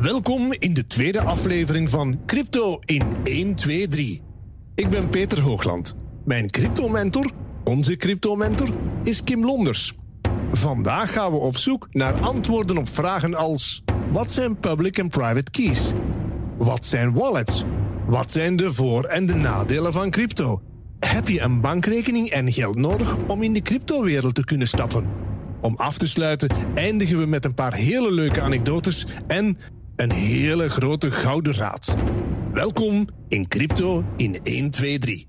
Welkom in de tweede aflevering van Crypto in 1, 2, 3. Ik ben Peter Hoogland. Mijn crypto-mentor, onze crypto-mentor, is Kim Londers. Vandaag gaan we op zoek naar antwoorden op vragen als... Wat zijn public en private keys? Wat zijn wallets? Wat zijn de voor- en de nadelen van crypto? Heb je een bankrekening en geld nodig om in de cryptowereld te kunnen stappen? Om af te sluiten eindigen we met een paar hele leuke anekdotes en een hele grote gouden raad. Welkom in Crypto in 1, 2, 3.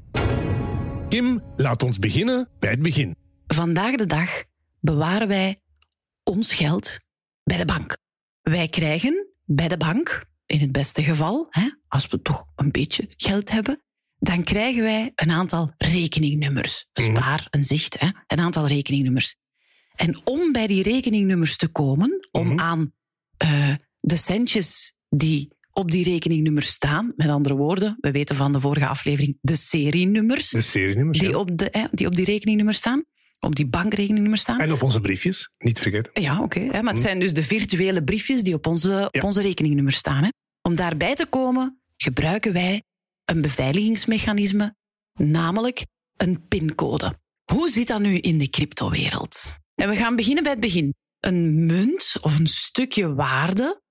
Kim, laat ons beginnen bij het begin. Vandaag de dag bewaren wij ons geld bij de bank. Wij krijgen bij de bank, in het beste geval, hè, als we toch een beetje geld hebben, dan krijgen wij een aantal rekeningnummers. Een spaar, een zicht, hè, een aantal rekeningnummers. En om bij die rekeningnummers te komen, om aan eh, de centjes die op die rekeningnummers staan, met andere woorden, we weten van de vorige aflevering de serienummers De serienummers. die ja. op, de, die op die rekeningnummers staan, op die bankrekeningnummers staan. En op onze briefjes, niet vergeten. Ja, oké. maar het zijn dus de virtuele briefjes die op onze, op onze rekeningnummers staan. Hè. Om daarbij te komen, gebruiken wij een beveiligingsmechanisme, namelijk een pincode. Hoe zit dat nu in de cryptowereld? En we gaan beginnen bij het begin. Een munt of een stukje waarde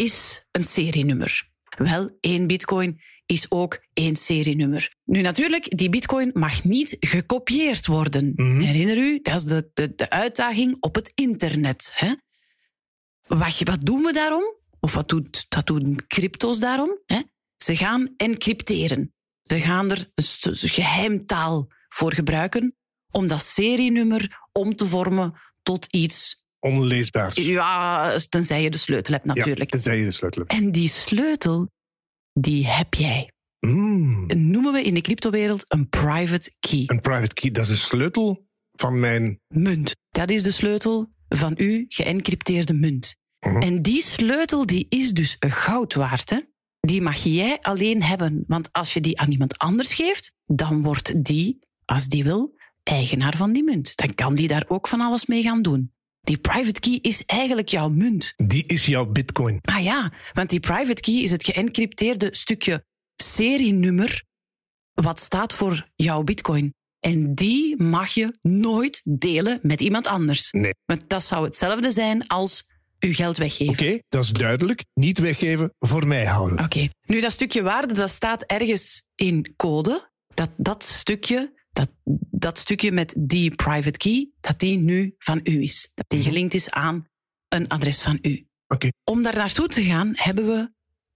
is een serienummer. Wel, één bitcoin is ook één serienummer. Nu natuurlijk, die bitcoin mag niet gekopieerd worden. Mhm. Herinner u, dat is de, de, de uitdaging op het internet. Hè? Wat, wat doen we daarom? Of wat doet, dat doen crypto's daarom? Hè? Ze gaan encrypteren. Ze gaan er een geheimtaal voor gebruiken om dat serienummer om te vormen tot iets... Onleesbaars. Ja, tenzij je de sleutel hebt natuurlijk. Ja, tenzij je de sleutel hebt. En die sleutel, die heb jij. Mm. Noemen we in de cryptowereld een private key. Een private key, dat is de sleutel van mijn... munt. Dat is de sleutel van uw geëncrypteerde munt. Mhm. En die sleutel die is dus goud waard. Hè? Die mag jij alleen hebben. Want als je die aan iemand anders geeft, dan wordt die, als die wil, eigenaar van die munt. Dan kan die daar ook van alles mee gaan doen. Die private key is eigenlijk jouw munt. Die is jouw bitcoin. Ah ja, want die private key is het geëncrypteerde stukje serienummer wat staat voor jouw bitcoin. En die mag je nooit delen met iemand anders. Nee. Want dat zou hetzelfde zijn als uw geld weggeven. Oké, dat is duidelijk. Niet weggeven, voor mij houden. Oké. Nu, dat stukje waarde, dat staat ergens in code. Dat, dat, stukje, dat, dat stukje met die private key, dat die nu van u is. Dat die gelinkt is aan een adres van u. Om daar naartoe te gaan, hebben we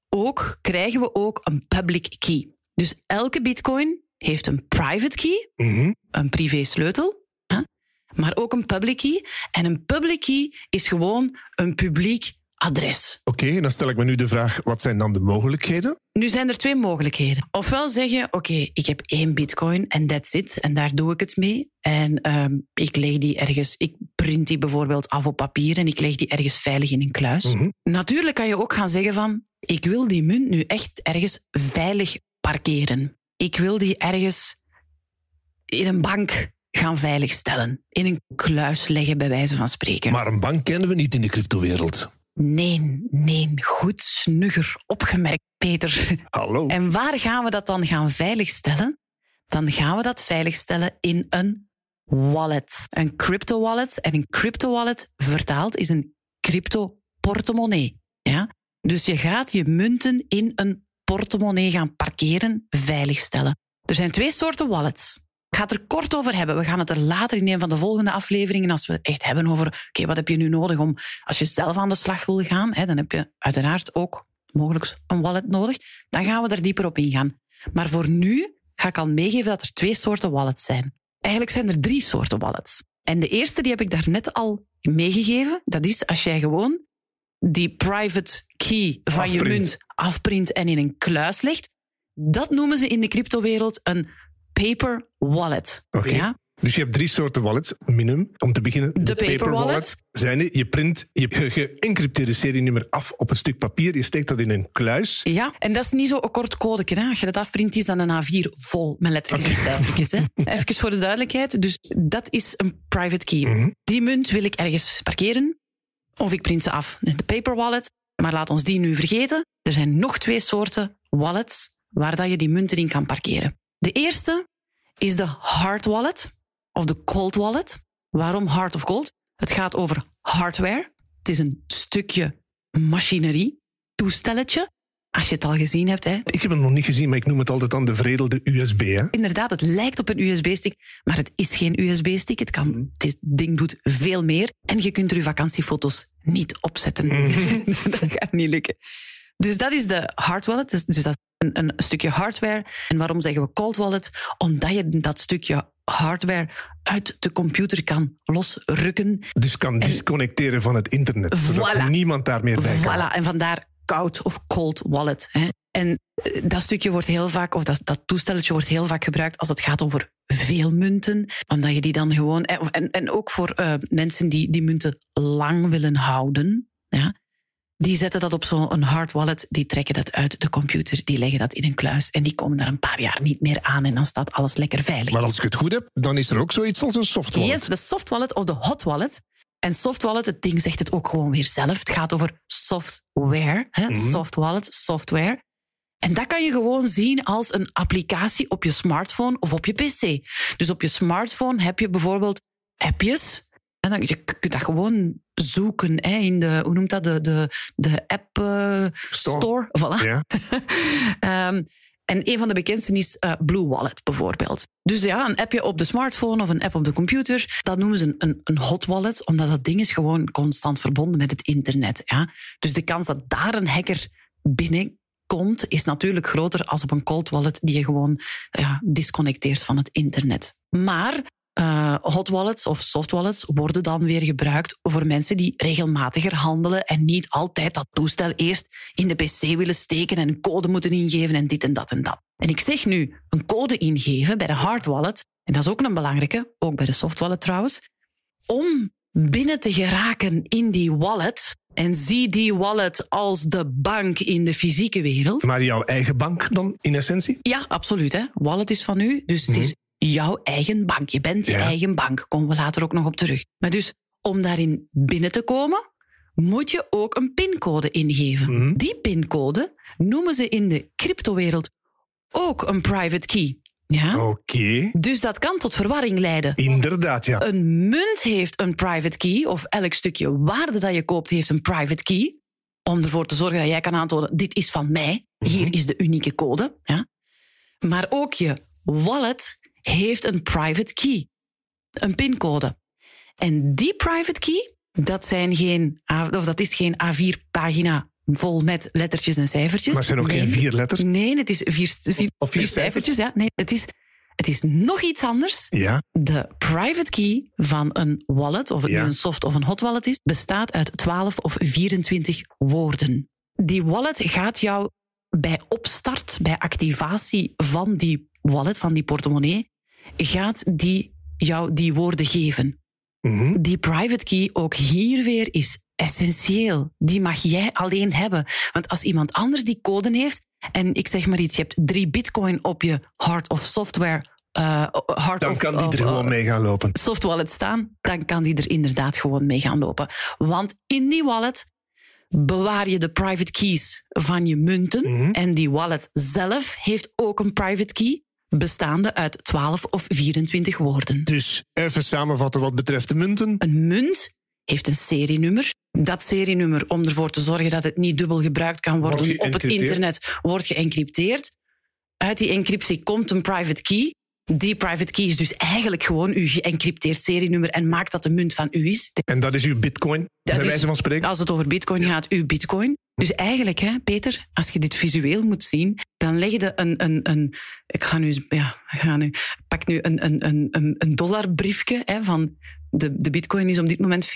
ook, krijgen we ook een public key. Dus elke bitcoin heeft een private key, Mhm. een privé sleutel, hè, maar ook een public key. En een public key is gewoon een publiek adres. Oké, dan stel ik me nu de vraag, wat zijn dan de mogelijkheden? Nu zijn er twee mogelijkheden. Ofwel zeggen, oké, ik heb één bitcoin en that's it. En daar doe ik het mee. En ehm, ik leg die ergens, ik print die bijvoorbeeld af op papier en ik leg die ergens veilig in een kluis. Mhm. Natuurlijk kan je ook gaan zeggen van, ik wil die munt nu echt ergens veilig parkeren. Ik wil die ergens in een bank gaan veiligstellen. In een kluis leggen, bij wijze van spreken. Maar een bank kennen we niet in de cryptowereld. Nee, nee, goed snugger opgemerkt, Peter. Hallo. En waar gaan we dat dan gaan veiligstellen? Dan gaan we dat veiligstellen in een wallet. Een crypto wallet. En een crypto wallet vertaald is een crypto portemonnee. Ja? Dus je gaat je munten in een portemonnee gaan parkeren, veiligstellen. Er zijn twee soorten wallets. Ik ga het er kort over hebben. We gaan het er later in een van de volgende afleveringen, als we het echt hebben over, oké, wat heb je nu nodig om, als je zelf aan de slag wil gaan, hè, dan heb je uiteraard ook mogelijk een wallet nodig. Dan gaan we er dieper op ingaan. Maar voor nu ga ik al meegeven dat er twee soorten wallets zijn. Eigenlijk zijn er drie soorten wallets. En de eerste, die heb ik daarnet al meegegeven. Dat is als jij gewoon die private key van je munt afprint en in een kluis legt. Dat noemen ze in de cryptowereld een paper wallet. Oké. Ja? Dus je hebt drie soorten wallets, minimum. Om te beginnen, De paper wallet. Zijn je print je ge- geëncrypteerde serienummer af op een stuk papier, je steekt dat in een kluis. Ja, en dat is niet zo een kort codeke. Hè. Als je dat afprint, is dan een A4 vol met lettertjes en cijfertjes. Hè. Even voor de duidelijkheid. Dus dat is een private key. Mhm. Die munt wil ik ergens parkeren. Of ik print ze af. De paper wallet Maar laat ons die nu vergeten. Er zijn nog twee soorten wallets waar dat je die munten in kan parkeren. De eerste is de hard wallet of de cold wallet. Waarom hard of cold? Het gaat over hardware. Het is een stukje machinerie, toestelletje. Als je het al gezien hebt. Hè. Ik heb het nog niet gezien, maar ik noem het altijd aan de vredelde USB. Hè? Inderdaad, het lijkt op een USB-stick, maar het is geen USB-stick. Het, kan, het ding doet veel meer. En je kunt er je vakantiefoto's niet opzetten. dat gaat niet lukken. Dus dat is de hard wallet. Dus, dus dat is een, een, stukje hardware. En waarom zeggen we cold wallet? Omdat je dat stukje hardware uit de computer kan losrukken. Dus kan disconnecteren van het internet. Voilà. niemand daar meer bij kan. Voilà. En vandaar koud of cold wallet. Hè. En eh, dat stukje wordt heel vaak, of dat, dat toestelletje wordt heel vaak gebruikt als het gaat over veel munten. Omdat je die dan gewoon. Eh, en, en ook voor uh, mensen die die munten lang willen houden. Ja, die zetten dat op zo'n hard wallet, die trekken dat uit de computer, die leggen dat in een kluis en die komen daar een paar jaar niet meer aan en dan staat alles lekker veilig. Maar als ik het goed heb, dan is er ook zoiets als een soft wallet. Yes, de soft wallet of de hot wallet. En soft wallet, het ding zegt het ook gewoon weer zelf. Het gaat over software, hè? Mhm. soft wallet, software. En dat kan je gewoon zien als een applicatie op je smartphone of op je pc. Dus op je smartphone heb je bijvoorbeeld appjes en dan, je kunt dat gewoon zoeken hè, in de, hoe noemt dat, de, de, de app uh, store. Voilà. Ja. um, en een van de bekendste is uh, Blue Wallet bijvoorbeeld. Dus ja, een appje op de smartphone of een app op de computer, dat noemen ze een, een, hot wallet, omdat dat ding is gewoon constant verbonden met het internet. Ja? Dus de kans dat daar een hacker binnenkomt, is natuurlijk groter als op een cold wallet die je gewoon ja, disconnecteert van het internet. Maar uh, hot wallets of soft wallets worden dan weer gebruikt voor mensen die regelmatiger handelen en niet altijd dat toestel eerst in de pc willen steken en een code moeten ingeven en dit en dat en dat. En ik zeg nu een code ingeven bij de hard wallet, en dat is ook een belangrijke, ook bij de soft wallet trouwens, om binnen te geraken in die wallet en zie die wallet als de bank in de fysieke wereld. Maar jouw eigen bank dan, in essentie? Ja, absoluut. Hè. Wallet is van u, dus het is mhm jouw eigen bank. Je bent je eigen bank. Komen we later ook nog op terug. Maar dus om daarin binnen te komen, moet je ook een pincode ingeven. Mhm. Die pincode noemen ze in de cryptowereld ook een private key. Ja? Oké. Dus dat kan tot verwarring leiden. Inderdaad, ja. Een munt heeft een private key, of elk stukje waarde dat je koopt heeft een private key, om ervoor te zorgen dat jij kan aantonen, dit is van mij, hier mhm. is de unieke code. Ja? Maar ook je wallet heeft een private key, een pincode. En die private key, dat, zijn geen, of dat is geen A4-pagina vol met lettertjes en cijfertjes. Maar zijn ook geen vier letters? Nee, het is vier, vier, of vier, cijfertjes. Ja. Nee, het is, het is nog iets anders. Ja? De private key van een wallet, of het nu een soft of een hot wallet is, bestaat uit 12 of 24 woorden. Die wallet gaat jou bij opstart, bij activatie van die wallet, van die portemonnee, gaat die jou die woorden geven. Mhm. Die private key ook hier weer is essentieel. Die mag jij alleen hebben. Want als iemand anders die code heeft, en ik zeg maar iets, je hebt drie bitcoin op je hard of software. Uh, hard dan kan die er gewoon mee gaan lopen. Soft wallet staan, dan kan die er inderdaad gewoon mee gaan lopen. Want in die wallet bewaar je de private keys van je munten. Mhm. En die wallet zelf heeft ook een private key bestaande uit 12 of 24 woorden. Dus even samenvatten wat betreft de munten. Een munt heeft een serienummer. Dat serienummer, om ervoor te zorgen dat het niet dubbel gebruikt kan worden op het internet, wordt geëncrypteerd. Uit die encryptie komt een private key. Die private key is dus eigenlijk gewoon uw geëncrypteerd serienummer en maakt dat de munt van u is. En dat is uw bitcoin, bij wijze van spreken? Als het over bitcoin gaat, uw bitcoin. Dus eigenlijk, hè, Peter, als je dit visueel moet zien, dan leg je een, een, een ik ga nu, ja, ik ga nu, pak nu een, een, een, een dollarbriefje hè, van de, de bitcoin is op dit moment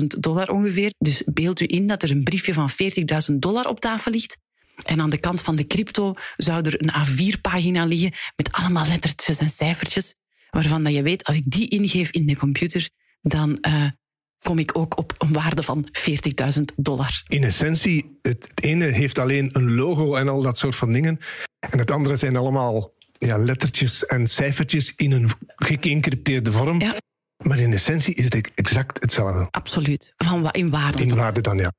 40.000 dollar ongeveer. Dus beeld u in dat er een briefje van 40.000 dollar op tafel ligt. En aan de kant van de crypto zou er een A4-pagina liggen met allemaal lettertjes en cijfertjes, waarvan dat je weet, als ik die ingeef in de computer, dan uh, kom ik ook op een waarde van 40.000 dollar. In essentie, het ene heeft alleen een logo en al dat soort van dingen. En het andere zijn allemaal ja, lettertjes en cijfertjes in een geëncrypteerde vorm. Ja. Maar in essentie is het exact hetzelfde. Absoluut. Van in waarde In waarde dan, ja.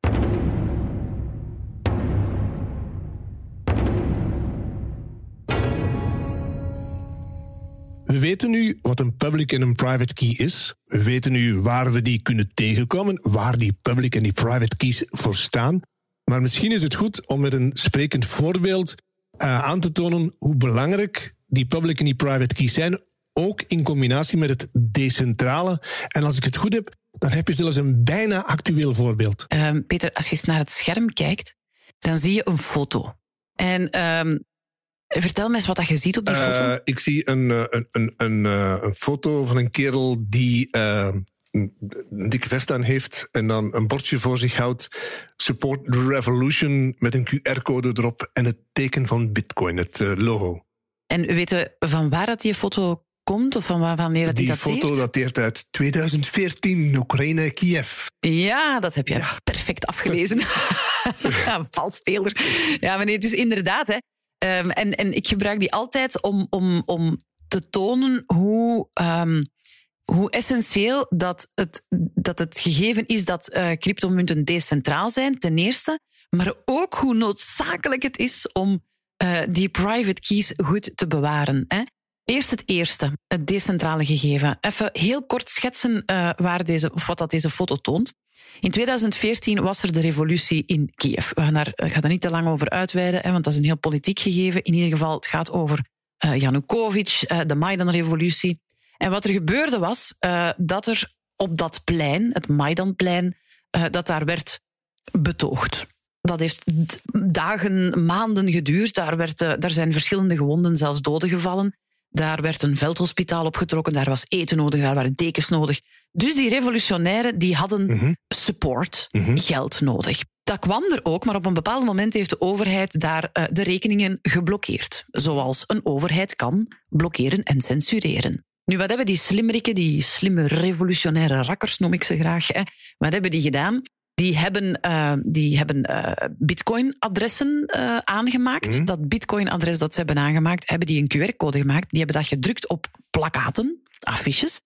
Weten nu wat een public en een private key is. We weten nu waar we die kunnen tegenkomen, waar die public en die private keys voor staan. Maar misschien is het goed om met een sprekend voorbeeld uh, aan te tonen hoe belangrijk die public en die private keys zijn, ook in combinatie met het decentrale. En als ik het goed heb, dan heb je zelfs een bijna actueel voorbeeld. Um, Peter, als je eens naar het scherm kijkt, dan zie je een foto. En um, vertel me eens wat je ziet op die uh, foto. Ik zie een, eh, een, een, een, uh, een, foto van een kerel die uh, een dikke vest aan heeft en dan een bordje voor zich houdt. Support the revolution met een QR-code erop en het teken van Bitcoin, het logo. En weten van waar dat die foto komt of van wanneer dat die dateert? Die foto dateert uit 2014, Oekraïne, Kiev. Ja, dat heb je perfect afgelezen. ja, valspeler. Ja, meneer, dus inderdaad. Hè. Um, en, en ik gebruik die altijd om, om, om te tonen hoe, um, hoe essentieel dat het, dat het gegeven is dat uh, cryptomunten decentraal zijn, ten eerste. Maar ook hoe noodzakelijk het is om uh, die private keys goed te bewaren. Hè. Eerst het eerste, het decentrale gegeven. Even heel kort schetsen uh, waar deze, of wat dat deze foto toont. In 2014 was er de revolutie in Kiev. We gaan daar, ik ga daar niet te lang over uitweiden, want dat is een heel politiek gegeven. In ieder geval, het gaat over uh, Yanukovych, uh, de Maidan-revolutie. En wat er gebeurde was uh, dat er op dat plein, het Maidanplein, dat daar werd betoogd. Dat heeft dagen, maanden geduurd. Daar, werd, daar zijn verschillende gewonden, zelfs doden gevallen. Daar werd een veldhospitaal opgetrokken, daar was eten nodig, daar waren dekens nodig. Dus die revolutionairen die hadden mhm. support, mhm. geld nodig. Dat kwam er ook, maar op een bepaald moment heeft de overheid daar uh, de rekeningen geblokkeerd. Zoals een overheid kan blokkeren en censureren. Nu, wat hebben die slimmerikken, die slimme revolutionaire rakkers noem ik ze graag, hè? wat hebben die gedaan? Die hebben, uh, die hebben uh, bitcoin-adressen uh, aangemaakt. Mm. Dat bitcoin-adres dat ze hebben aangemaakt, hebben die een QR-code gemaakt. Die hebben dat gedrukt op plakaten, affiches.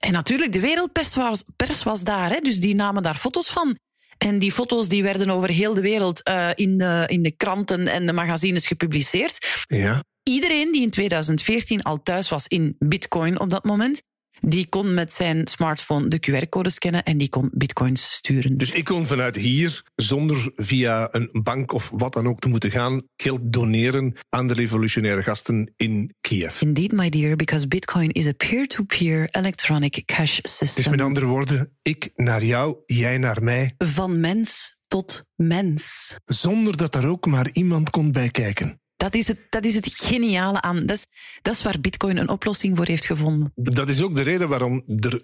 En natuurlijk, de wereldpers was, pers was daar, hè, dus die namen daar foto's van. En die foto's die werden over heel de wereld in, de, in de kranten en de magazines gepubliceerd. Ja. Iedereen die in 2014 al thuis was in bitcoin op dat moment, die kon met zijn smartphone de QR-code scannen en die kon bitcoins sturen. Dus ik kon vanuit hier, zonder via een bank of wat dan ook te moeten gaan, geld doneren aan de revolutionaire gasten in Kiev. Indeed, my dear, because bitcoin is a peer-to-peer electronic cash system. Dus met andere woorden, ik naar jou, jij naar mij. Van mens tot mens. Zonder dat er ook maar iemand kon bij kijken. Dat is het, dat is het geniale aan. Dat is, dat is waar Bitcoin een oplossing voor heeft gevonden. Dat is ook de reden waarom er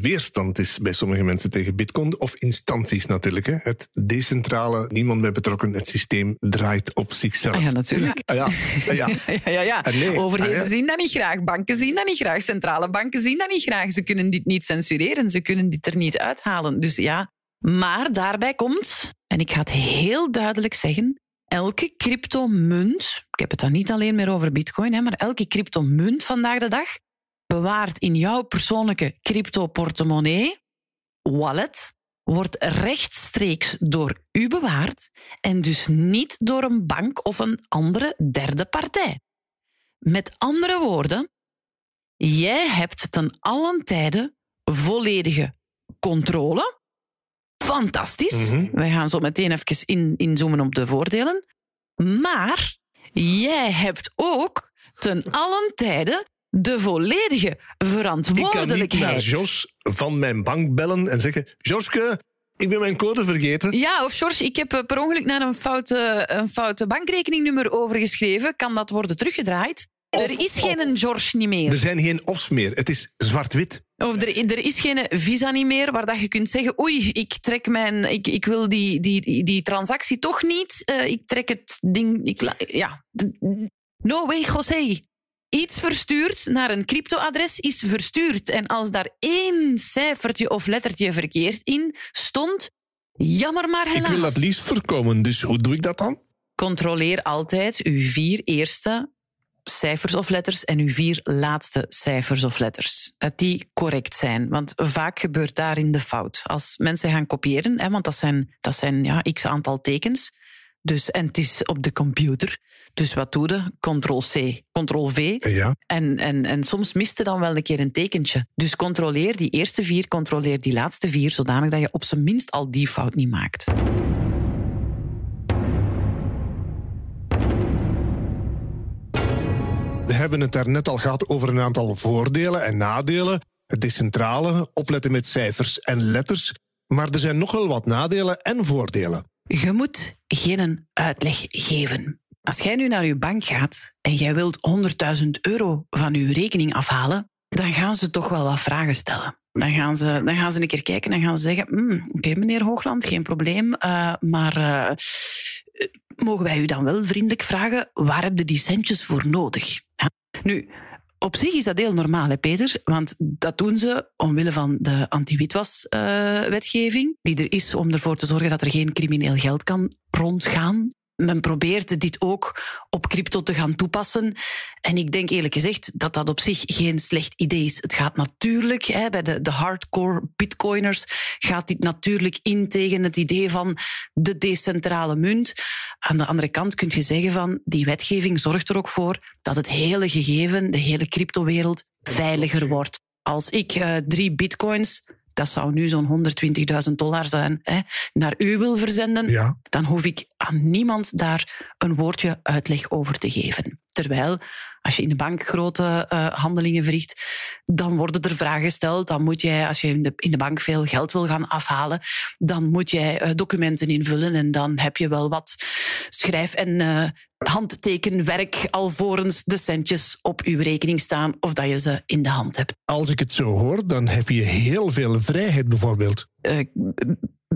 weerstand is bij sommige mensen tegen Bitcoin, of instanties natuurlijk. Hè. Het decentrale, niemand bij betrokken, het systeem draait op zichzelf. Ah ja, natuurlijk. Ah ja, ah ja. ja, ja, ja. Nee. Overheden ah, ja. zien dat niet graag, banken zien dat niet graag, centrale banken zien dat niet graag. Ze kunnen dit niet censureren, ze kunnen dit er niet uithalen. Dus ja, maar daarbij komt, en ik ga het heel duidelijk zeggen, elke cryptomunt, ik heb het dan niet alleen meer over bitcoin, hè, maar elke cryptomunt vandaag de dag bewaard in jouw persoonlijke crypto-portemonnee, wallet, wordt rechtstreeks door u bewaard en dus niet door een bank of een andere derde partij. Met andere woorden, jij hebt ten allen tijde volledige controle fantastisch. Mm Wij gaan zo meteen even in, inzoomen op de voordelen. Maar jij hebt ook ten allen tijde de volledige verantwoordelijkheid. Ik kan niet naar Jos van mijn bank bellen en zeggen... Joske, ik ben mijn code vergeten. Ja, of George, ik heb per ongeluk naar een foute, een foute bankrekeningnummer overgeschreven. Kan dat worden teruggedraaid? Er is geen George niet meer. Er zijn geen ofs meer. Het is zwart-wit. Of er, er is geen visa niet meer waar dat je kunt zeggen: Oei, ik trek mijn. Ik, ik wil die, die, die, transactie toch niet. Uh, ik trek het ding. Ik, ja. No way, José. Iets verstuurd naar een cryptoadres is verstuurd. En als daar één cijfertje of lettertje verkeerd in stond, jammer maar helaas. Ik wil dat liefst voorkomen, dus hoe doe ik dat dan? Controleer altijd uw vier eerste cijfers of letters en uw vier laatste cijfers of letters. Dat die correct zijn. Want vaak gebeurt daarin de fout. Als mensen gaan kopiëren, hè, want dat zijn, dat zijn ja, x aantal tekens, Dus, en het is op de computer. Dus wat doe je? Ctrl-C, Ctrl-V. Ja. En, en, en soms miste dan wel een keer een tekentje. Dus controleer die eerste vier, controleer die laatste vier, zodanig dat je op zijn minst al die fout niet maakt. We hebben het daarnet al gehad over een aantal voordelen en nadelen. Het decentrale, opletten met cijfers en letters. Maar er zijn nog wel wat nadelen en voordelen. Je moet geen uitleg geven. Als jij nu naar je bank gaat en jij wilt 100.000 euro van je rekening afhalen, dan gaan ze toch wel wat vragen stellen. Dan gaan ze, dan gaan ze een keer kijken en gaan ze zeggen: "Hmm, Oké, meneer Hoogland, geen probleem, eh, maar eh, mogen wij u dan wel vriendelijk vragen: waar heb je die centjes voor nodig? Nu, op zich is dat heel normaal, hè, Peter? Want dat doen ze omwille van de anti-witwas-wetgeving, die er is om ervoor te zorgen dat er geen crimineel geld kan rondgaan. Men probeert dit ook op crypto te gaan toepassen. En ik denk eerlijk gezegd dat dat op zich geen slecht idee is. Het gaat natuurlijk, hè, bij de, de hardcore bitcoiners, gaat dit natuurlijk in tegen het idee van de decentrale munt. Aan de andere kant kun je zeggen van die wetgeving zorgt er ook voor dat het hele gegeven, de hele cryptowereld, veiliger wordt. Als ik uh, drie bitcoins dat zou nu zo'n 120.000 dollar zijn, hè, naar u wil verzenden, Ja. dan hoef ik aan niemand daar een woordje uitleg over te geven. Terwijl, als je in de bank grote uh, handelingen verricht, dan worden er vragen gesteld. Dan moet jij, als je in de, in de bank veel geld wil gaan afhalen, dan moet jij uh, documenten invullen en dan heb je wel wat schrijf- en uh, handtekenwerk alvorens de centjes op uw rekening staan of dat je ze in de hand hebt. Als ik het zo hoor, dan heb je heel veel vrijheid bijvoorbeeld.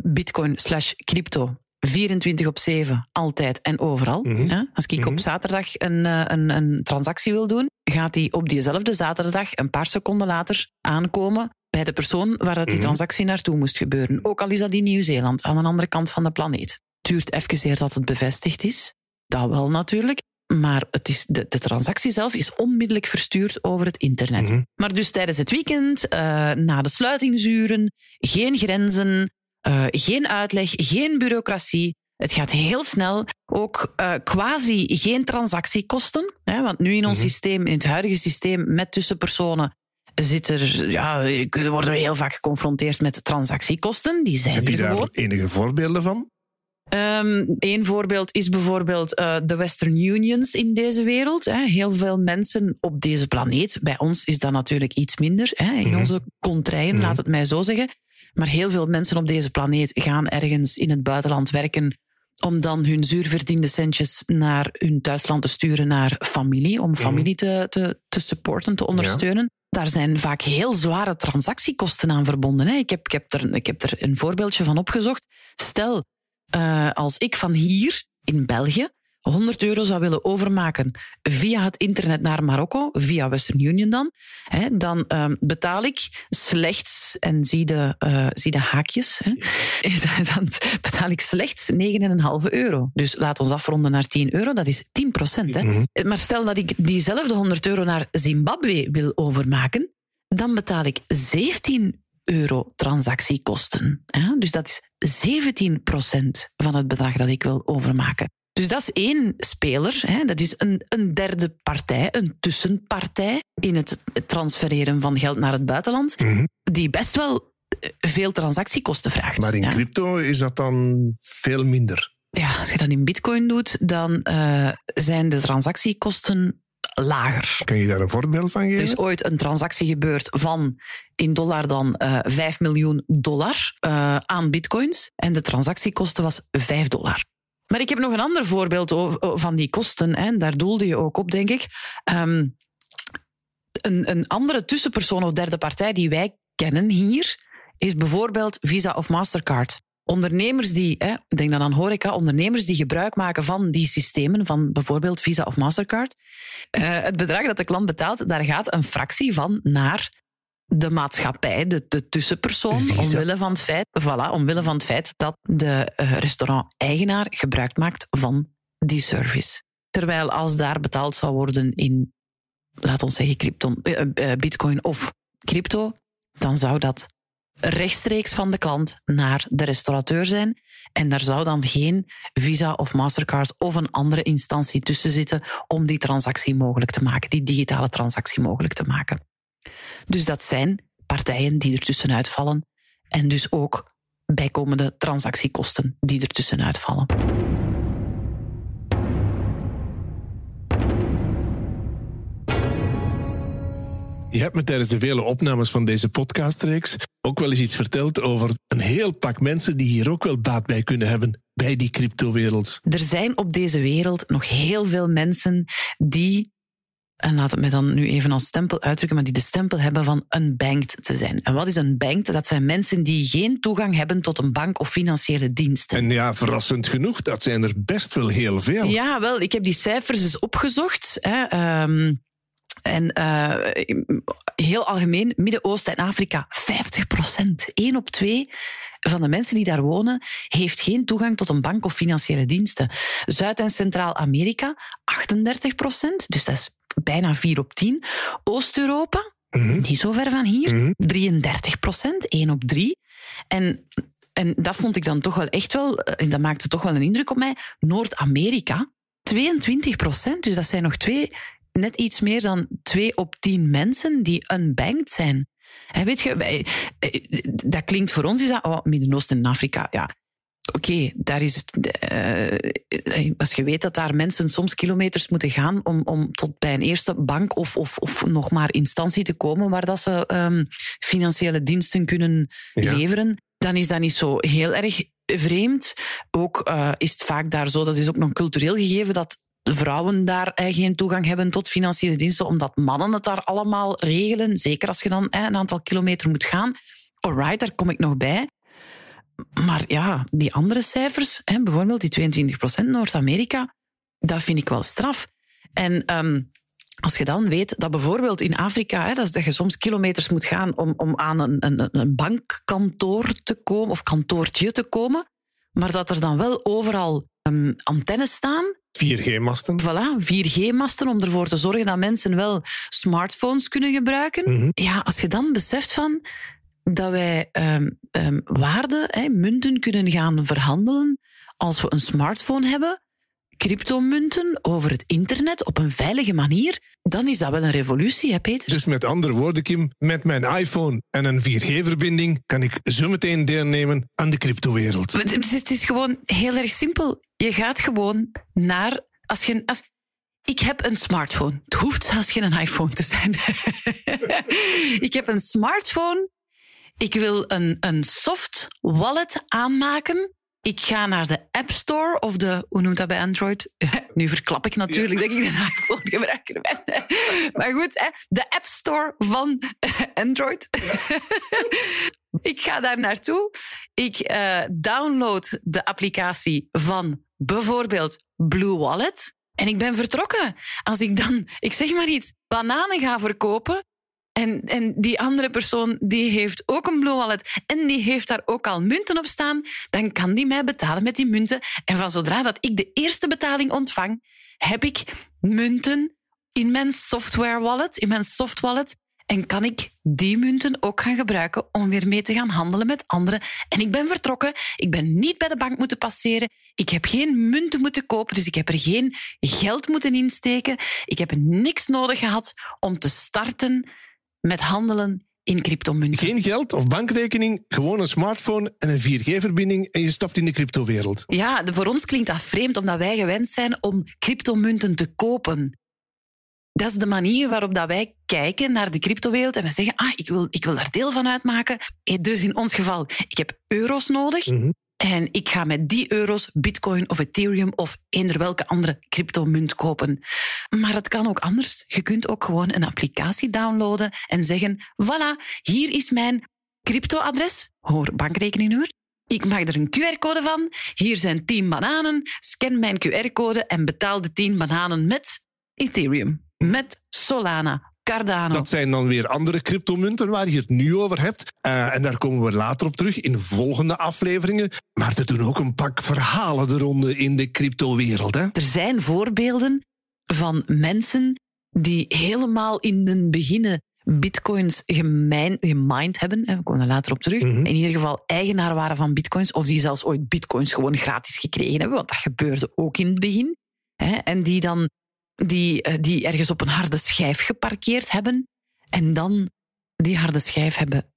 Bitcoin slash crypto 24 op 7, altijd en overal. Mhm. Mm -hmm. Als ik mm -hmm. op zaterdag een, een, een, transactie wil doen, gaat die op diezelfde zaterdag een paar seconden later aankomen bij de persoon waar dat die Mhm. transactie naartoe moest gebeuren. Ook al is dat in Nieuw-Zeeland, aan een andere kant van de planeet. Duurt even eer dat het bevestigd is. Dat wel natuurlijk. Maar het is de, de transactie zelf is onmiddellijk verstuurd over het internet. Mhm. Mm -hmm. Maar dus tijdens het weekend, uh, na de sluitingsuren, geen grenzen, uh, geen uitleg, geen bureaucratie. Het gaat heel snel. Ook uh, quasi geen transactiekosten. Hè, want nu in ons mm -hmm. systeem, in het huidige systeem met tussenpersonen, zit er, ja, worden we heel vaak geconfronteerd met transactiekosten. Die zijn Heb je daar gewoon. enige voorbeelden van? Um, Eén voorbeeld is bijvoorbeeld uh, de Western Unions in deze wereld. Hè. Heel veel mensen op deze planeet. Bij ons is dat natuurlijk iets minder. Hè. In Mhm. onze contraien, Mhm. laat het mij zo zeggen. Maar heel veel mensen op deze planeet gaan ergens in het buitenland werken om dan hun zuurverdiende centjes naar hun thuisland te sturen naar familie, om familie te, te, te supporten, te ondersteunen. Daar zijn vaak heel zware transactiekosten aan verbonden. Hè. Ik, heb, ik, heb er, ik heb er een voorbeeldje van opgezocht. Stel, uh, als ik van hier in België 100 euro zou willen overmaken via het internet naar Marokko, via Western Union dan, hè, dan uh, betaal ik slechts, en zie de, uh, zie de haakjes, hè, dan betaal ik slechts 9,5 euro. Dus laat ons afronden naar 10 euro, dat is 10 procent. Mm -hmm. Maar stel dat ik diezelfde 100 euro naar Zimbabwe wil overmaken, dan betaal ik 17 euro transactiekosten. Ja, dus dat is 17 procent van het bedrag dat ik wil overmaken. Dus dat is één speler. Hè. Dat is een, een derde partij, een tussenpartij in het transfereren van geld naar het buitenland, Mhm. die best wel eh, veel transactiekosten vraagt. Maar in ja. crypto is dat dan veel minder. Ja, als je dat in bitcoin doet, dan uh, zijn de transactiekosten lager. Kan je daar een voorbeeld van geven? Er is ooit een transactie gebeurd van in dollar dan uh, 5 miljoen dollar uh, aan bitcoins. En de transactiekosten was 5 dollar. Maar ik heb nog een ander voorbeeld van die kosten. Hè. Daar doelde je ook op, denk ik. Um, een, een andere tussenpersoon of derde partij die wij kennen hier is bijvoorbeeld Visa of Mastercard. Ondernemers die, hè, denk dan aan horeca, ondernemers die gebruik maken van die systemen, van bijvoorbeeld Visa of Mastercard. Uh, het bedrag dat de klant betaalt, daar gaat een fractie van naar de maatschappij, de, de tussenpersoon, Visa. omwille van, het feit, voilà, omwille van het feit dat de uh, restaurant-eigenaar gebruik maakt van die service. Terwijl als daar betaald zou worden in, laat ons zeggen, crypto, uh, bitcoin of crypto, dan zou dat rechtstreeks van de klant naar de restaurateur zijn. En daar zou dan geen Visa of Mastercard of een andere instantie tussen zitten om die transactie mogelijk te maken, die digitale transactie mogelijk te maken. Dus dat zijn partijen die er tussenuit vallen en dus ook bijkomende transactiekosten die er tussenuit vallen. Je hebt me tijdens de vele opnames van deze podcastreeks ook wel eens iets verteld over een heel pak mensen die hier ook wel baat bij kunnen hebben bij die cryptowereld. Er zijn op deze wereld nog heel veel mensen die en laat het mij dan nu even als stempel uitdrukken, maar die de stempel hebben van unbanked te zijn. En wat is unbanked? Dat zijn mensen die geen toegang hebben tot een bank of financiële diensten. En ja, verrassend genoeg, dat zijn er best wel heel veel. Ja, wel, ik heb die cijfers eens opgezocht. Hè. Ehm, en uh, heel algemeen, Midden-Oosten en Afrika, 50 procent. 1 op 2 van de mensen die daar wonen, heeft geen toegang tot een bank of financiële diensten. Zuid- en Centraal-Amerika, 38 procent. Dus dat is bijna 4 op 10. Oost-Europa, mm -hmm. niet zo ver van hier, mm -hmm. 33 procent, 1 op 3. En, en dat vond ik dan toch wel echt wel, dat maakte toch wel een indruk op mij. Noord-Amerika, 22 procent. Dus dat zijn nog twee, net iets meer dan 2 op 10 mensen die unbanked zijn. En weet je, dat klinkt voor ons, is dat, oh, Midden-Oosten en Afrika, ja, Oké, okay, daar is het. Uh, als je weet dat daar mensen soms kilometers moeten gaan om, om tot bij een eerste bank of, of, of nog maar instantie te komen waar dat ze um, financiële diensten kunnen ja. leveren, dan is dat niet zo heel erg vreemd. Ook uh, is het vaak daar zo, dat is ook nog cultureel gegeven, dat vrouwen daar eh, geen toegang hebben tot financiële diensten, omdat mannen het daar allemaal regelen. Zeker als je dan eh, een aantal kilometer moet gaan. Alright, daar kom ik nog bij. Maar ja, die andere cijfers, hè, bijvoorbeeld die 22% Noord-Amerika, dat vind ik wel straf. En um, als je dan weet dat bijvoorbeeld in Afrika, hè, dat, is dat je soms kilometers moet gaan om, om aan een, een, een bankkantoor te komen, of kantoortje te komen, maar dat er dan wel overal um, antennes staan. 4G-masten. Voilà, 4G-masten om ervoor te zorgen dat mensen wel smartphones kunnen gebruiken. Mm -hmm. Ja, als je dan beseft van dat wij um, um, waarden, munten kunnen gaan verhandelen als we een smartphone hebben, cryptomunten over het internet op een veilige manier, dan is dat wel een revolutie, hè Peter? Dus met andere woorden, Kim, met mijn iPhone en een 4G-verbinding kan ik zo meteen deelnemen aan de cryptowereld. Het is, het is gewoon heel erg simpel. Je gaat gewoon naar... Als je, als, ik heb een smartphone. Het hoeft zelfs geen iPhone te zijn. ik heb een smartphone ik wil een, een soft wallet aanmaken. Ik ga naar de App Store of de, hoe noemt dat bij Android? Nu verklap ik natuurlijk ja. dat ik een iPhone gebruiker ben. Maar goed, de App Store van Android. ik ga daar naartoe. Ik uh, download de applicatie van bijvoorbeeld Blue Wallet. En ik ben vertrokken. Als ik dan, ik zeg maar iets, bananen ga verkopen, en, en die andere persoon die heeft ook een Blue Wallet en die heeft daar ook al munten op staan, dan kan die mij betalen met die munten. En van zodra dat ik de eerste betaling ontvang, heb ik munten in mijn software wallet, in mijn soft wallet. En kan ik die munten ook gaan gebruiken om weer mee te gaan handelen met anderen. En ik ben vertrokken. Ik ben niet bij de bank moeten passeren. Ik heb geen munten moeten kopen, dus ik heb er geen geld moeten insteken. Ik heb niks nodig gehad om te starten met handelen in cryptomunten. Geen geld of bankrekening, gewoon een smartphone en een 4G-verbinding en je stapt in de cryptowereld. Ja, voor ons klinkt dat vreemd omdat wij gewend zijn om cryptomunten te kopen. Dat is de manier waarop dat wij kijken naar de cryptowereld en we zeggen, ah, ik wil, ik wil daar deel van uitmaken. Dus in ons geval, ik heb euro's nodig. Mm -hmm. En ik ga met die euro's Bitcoin of Ethereum of eender welke andere cryptomunt kopen. Maar het kan ook anders. Je kunt ook gewoon een applicatie downloaden en zeggen: voilà, hier is mijn cryptoadres, hoor bankrekeningnummer. Ik maak er een QR-code van. Hier zijn 10 bananen. Scan mijn QR-code en betaal de 10 bananen met Ethereum, met Solana, Cardano. Dat zijn dan weer andere cryptomunten waar je het nu over hebt. Uh, en daar komen we later op terug in volgende afleveringen. Maar er doen ook een pak verhalen de ronde in de cryptowereld. Hè? Er zijn voorbeelden van mensen die helemaal in den beginnen bitcoins gemijn, gemined hebben. We komen er later op terug. Mhm. In ieder geval eigenaar waren van bitcoins. Of die zelfs ooit bitcoins gewoon gratis gekregen hebben. Want dat gebeurde ook in het begin. En die dan die, eh, die ergens op een harde schijf geparkeerd hebben. En dan die harde schijf hebben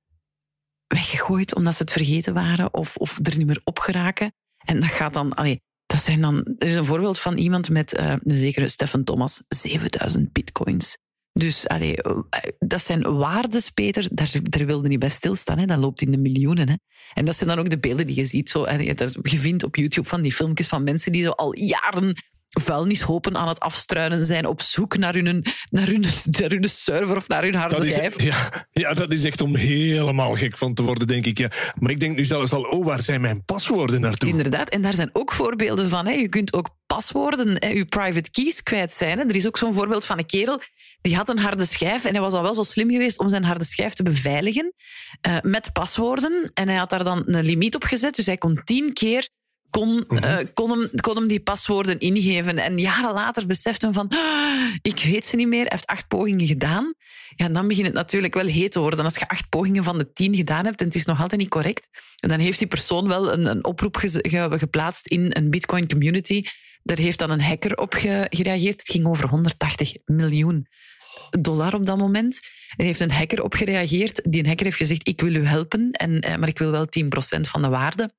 weggegooid omdat ze het vergeten waren. Of, of er niet meer op geraken. En dat gaat dan... Allee, dat zijn dan, er is een voorbeeld van iemand met eh, een zekere Stefan Thomas, 7000 bitcoins. Dus allee, eh, dat zijn waardes, Peter, daar, daar wilde niet bij stilstaan. Hè. Dat loopt in de miljoenen. Hè. En dat zijn dan ook de beelden die je ziet. Zo, en je vindt op YouTube van die filmpjes van mensen die zo al jaren vuilnishopen aan het afstruinen zijn op zoek naar hun, naar hun, naar hun server of naar hun harde Dat is, schijf. ja, ja, dat is echt om helemaal gek van te worden, denk ik. Ja. Maar ik denk nu zelfs al, oh, waar zijn mijn paswoorden naartoe? Inderdaad, en daar zijn ook voorbeelden van. Hè. Je kunt ook paswoorden, hè, je private keys kwijt zijn. Hè. Er is ook zo'n voorbeeld van een kerel die had een harde schijf en hij was al wel zo slim geweest om zijn harde schijf te beveiligen eh, met paswoorden. En hij had daar dan een limiet op gezet, dus hij kon tien keer kon, eh, kon, hem, kon hem die paswoorden ingeven. En jaren later besefte hem van, "Ah, ik weet ze niet meer. Hij heeft acht pogingen gedaan. Ja, en dan begint het natuurlijk wel heet te worden. Als je acht pogingen van de tien gedaan hebt en het is nog altijd niet correct, en dan heeft die persoon wel een, een oproep ge- geplaatst in een Bitcoin community. Daar heeft dan een hacker op ge- gereageerd. Het ging over 180 miljoen dollar op dat moment. Er heeft een hacker op gereageerd. Die een hacker heeft gezegd, ik wil u helpen, en, eh, maar ik wil wel 10% van de waarde.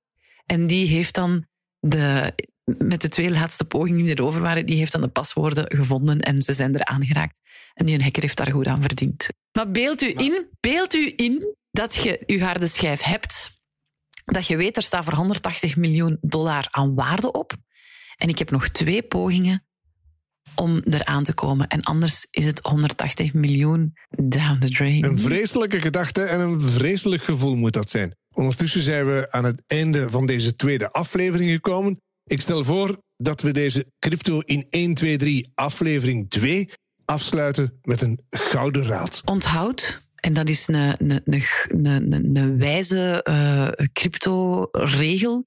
En die heeft dan de, met de twee laatste pogingen die erover waren, die heeft dan de paswoorden gevonden en ze zijn er aangeraakt. En die een hacker heeft daar goed aan verdiend. Maar beeld u in, beeld u in dat je uw harde schijf hebt, dat je weet, er staat voor 180 miljoen dollar aan waarde op. En ik heb nog twee pogingen om eraan te komen. En anders is het 180 miljoen down the drain. Een vreselijke gedachte en een vreselijk gevoel moet dat zijn. Ondertussen zijn we aan het einde van deze tweede aflevering gekomen. Ik stel voor dat we deze Crypto in 1, 2, 3 aflevering 2 afsluiten met een gouden raad. Onthoud, en dat is een, een, een, een, een- een wijze eh, crypto-regel,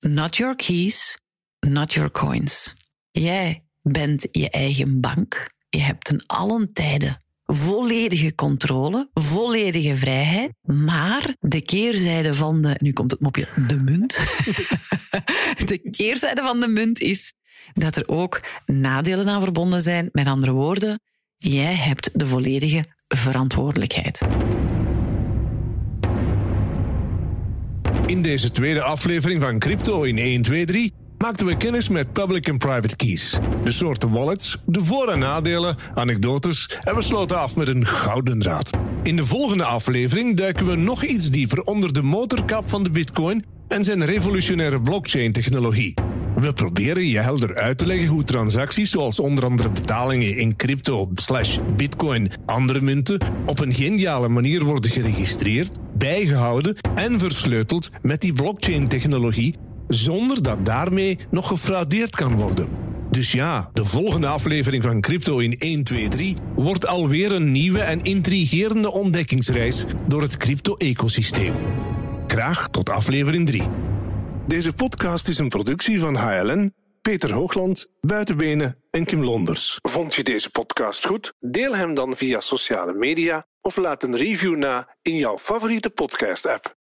not your keys, not your coins. Jij bent je eigen bank. Je hebt ten allen tijde volledige controle, volledige vrijheid. Maar de keerzijde van de, nu komt het mopje, de munt. de keerzijde van de munt is dat er ook nadelen aan verbonden zijn. Met andere woorden, jij hebt de volledige verantwoordelijkheid. In deze tweede aflevering van Crypto in 1, 2, 3 maakten we kennis met public en private keys. De soorten wallets, de voor- en nadelen, anekdotes en we sloten af met een gouden raad. In de volgende aflevering duiken we nog iets dieper onder de motorkap van de bitcoin en zijn revolutionaire blockchain-technologie. We proberen je helder uit te leggen hoe transacties zoals onder andere betalingen in crypto slash bitcoin, andere munten, op een geniale manier worden geregistreerd, bijgehouden en versleuteld met die blockchain-technologie, zonder dat daarmee nog gefraudeerd kan worden. Dus ja, de volgende aflevering van Crypto in 1, 2, 3 wordt alweer een nieuwe en intrigerende ontdekkingsreis door het crypto-ecosysteem. Graag tot aflevering 3. Deze podcast is een productie van HLN, Peter Hoogland, Buitenbenen en Kim Londers. Vond je deze podcast goed? Deel hem dan via sociale media of laat een review na in jouw favoriete podcast-app.